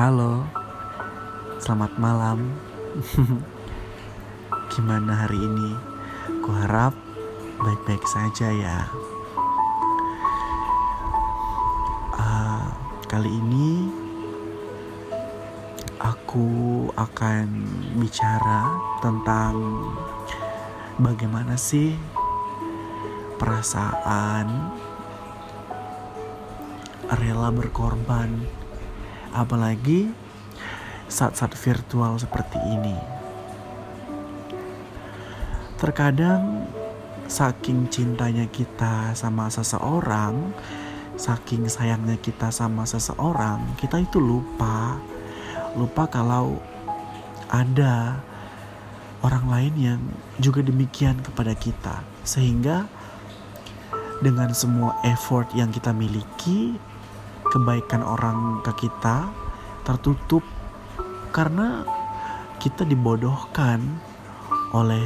Halo, selamat malam. Gimana hari ini? Kuharap baik-baik saja ya. Uh, kali ini aku akan bicara tentang bagaimana sih perasaan rela berkorban apalagi saat-saat virtual seperti ini. Terkadang saking cintanya kita sama seseorang, saking sayangnya kita sama seseorang, kita itu lupa. Lupa kalau ada orang lain yang juga demikian kepada kita. Sehingga dengan semua effort yang kita miliki, kebaikan orang ke kita tertutup karena kita dibodohkan oleh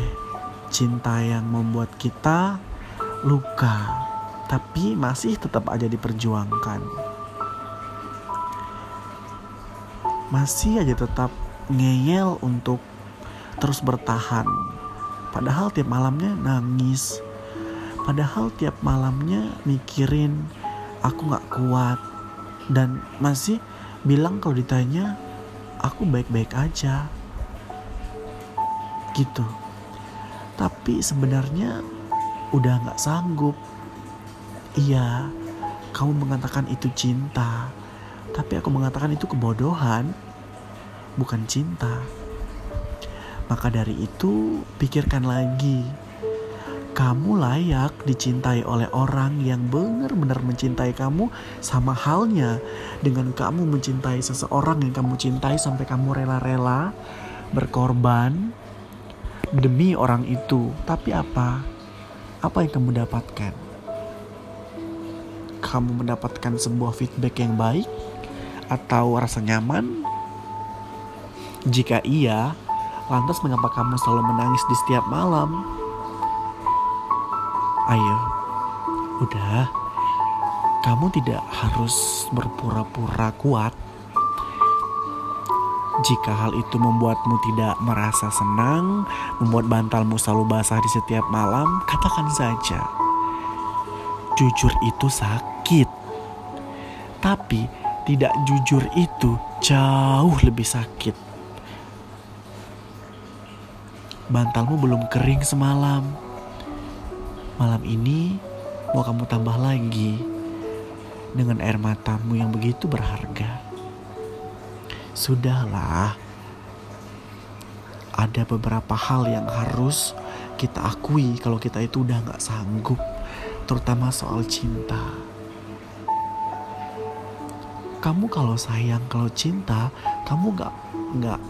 cinta yang membuat kita luka, tapi masih tetap aja diperjuangkan. Masih aja tetap ngeyel untuk terus bertahan. Padahal tiap malamnya nangis. Padahal tiap malamnya mikirin aku gak kuat, dan masih bilang kalau ditanya aku baik-baik aja. Gitu. Tapi sebenarnya udah nggak sanggup. Iya kamu mengatakan itu cinta. Tapi aku mengatakan itu kebodohan bukan cinta. Maka dari itu pikirkan lagi kamu layak dicintai oleh orang yang benar-benar mencintai kamu sama halnya dengan kamu mencintai seseorang yang kamu cintai sampai kamu rela-rela berkorban demi orang itu. Tapi apa? Apa yang kamu dapatkan? Kamu mendapatkan sebuah feedback yang baik atau rasa nyaman? Jika iya, lantas mengapa kamu selalu menangis di setiap malam? Ayo, udah. Kamu tidak harus berpura-pura kuat. Jika hal itu membuatmu tidak merasa senang, membuat bantalmu selalu basah di setiap malam, katakan saja. Jujur itu sakit. Tapi tidak jujur itu jauh lebih sakit. Bantalmu belum kering semalam Malam ini mau kamu tambah lagi dengan air matamu yang begitu berharga. Sudahlah, ada beberapa hal yang harus kita akui kalau kita itu udah gak sanggup, terutama soal cinta. Kamu kalau sayang, kalau cinta, kamu gak nggak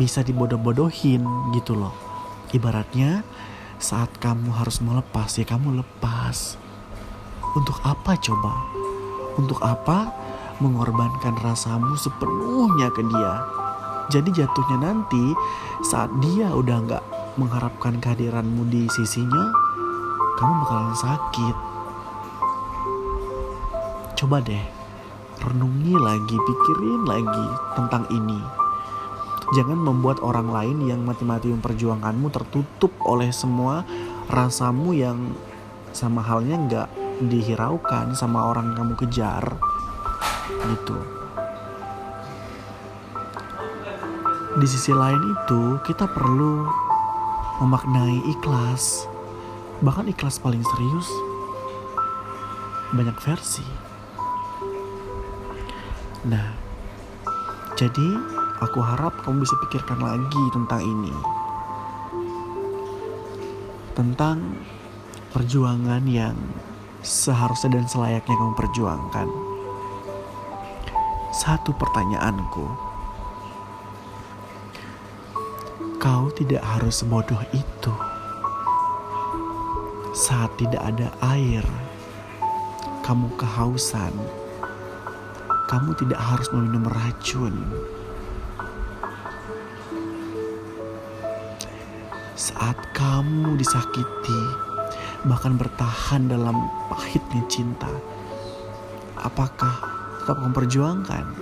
bisa dibodoh-bodohin gitu loh. Ibaratnya saat kamu harus melepas, ya kamu lepas. Untuk apa coba? Untuk apa mengorbankan rasamu sepenuhnya ke dia? Jadi jatuhnya nanti saat dia udah nggak mengharapkan kehadiranmu di sisinya, kamu bakalan sakit. Coba deh, renungi lagi, pikirin lagi tentang ini. Jangan membuat orang lain yang mati-mati memperjuangkanmu tertutup oleh semua rasamu yang sama halnya nggak dihiraukan sama orang yang kamu kejar gitu. Di sisi lain itu kita perlu memaknai ikhlas. Bahkan ikhlas paling serius banyak versi. Nah, jadi Aku harap kamu bisa pikirkan lagi tentang ini. Tentang perjuangan yang seharusnya dan selayaknya kamu perjuangkan. Satu pertanyaanku. Kau tidak harus sebodoh itu. Saat tidak ada air, kamu kehausan. Kamu tidak harus meminum racun saat kamu disakiti, bahkan bertahan dalam pahitnya cinta, apakah tetap memperjuangkan?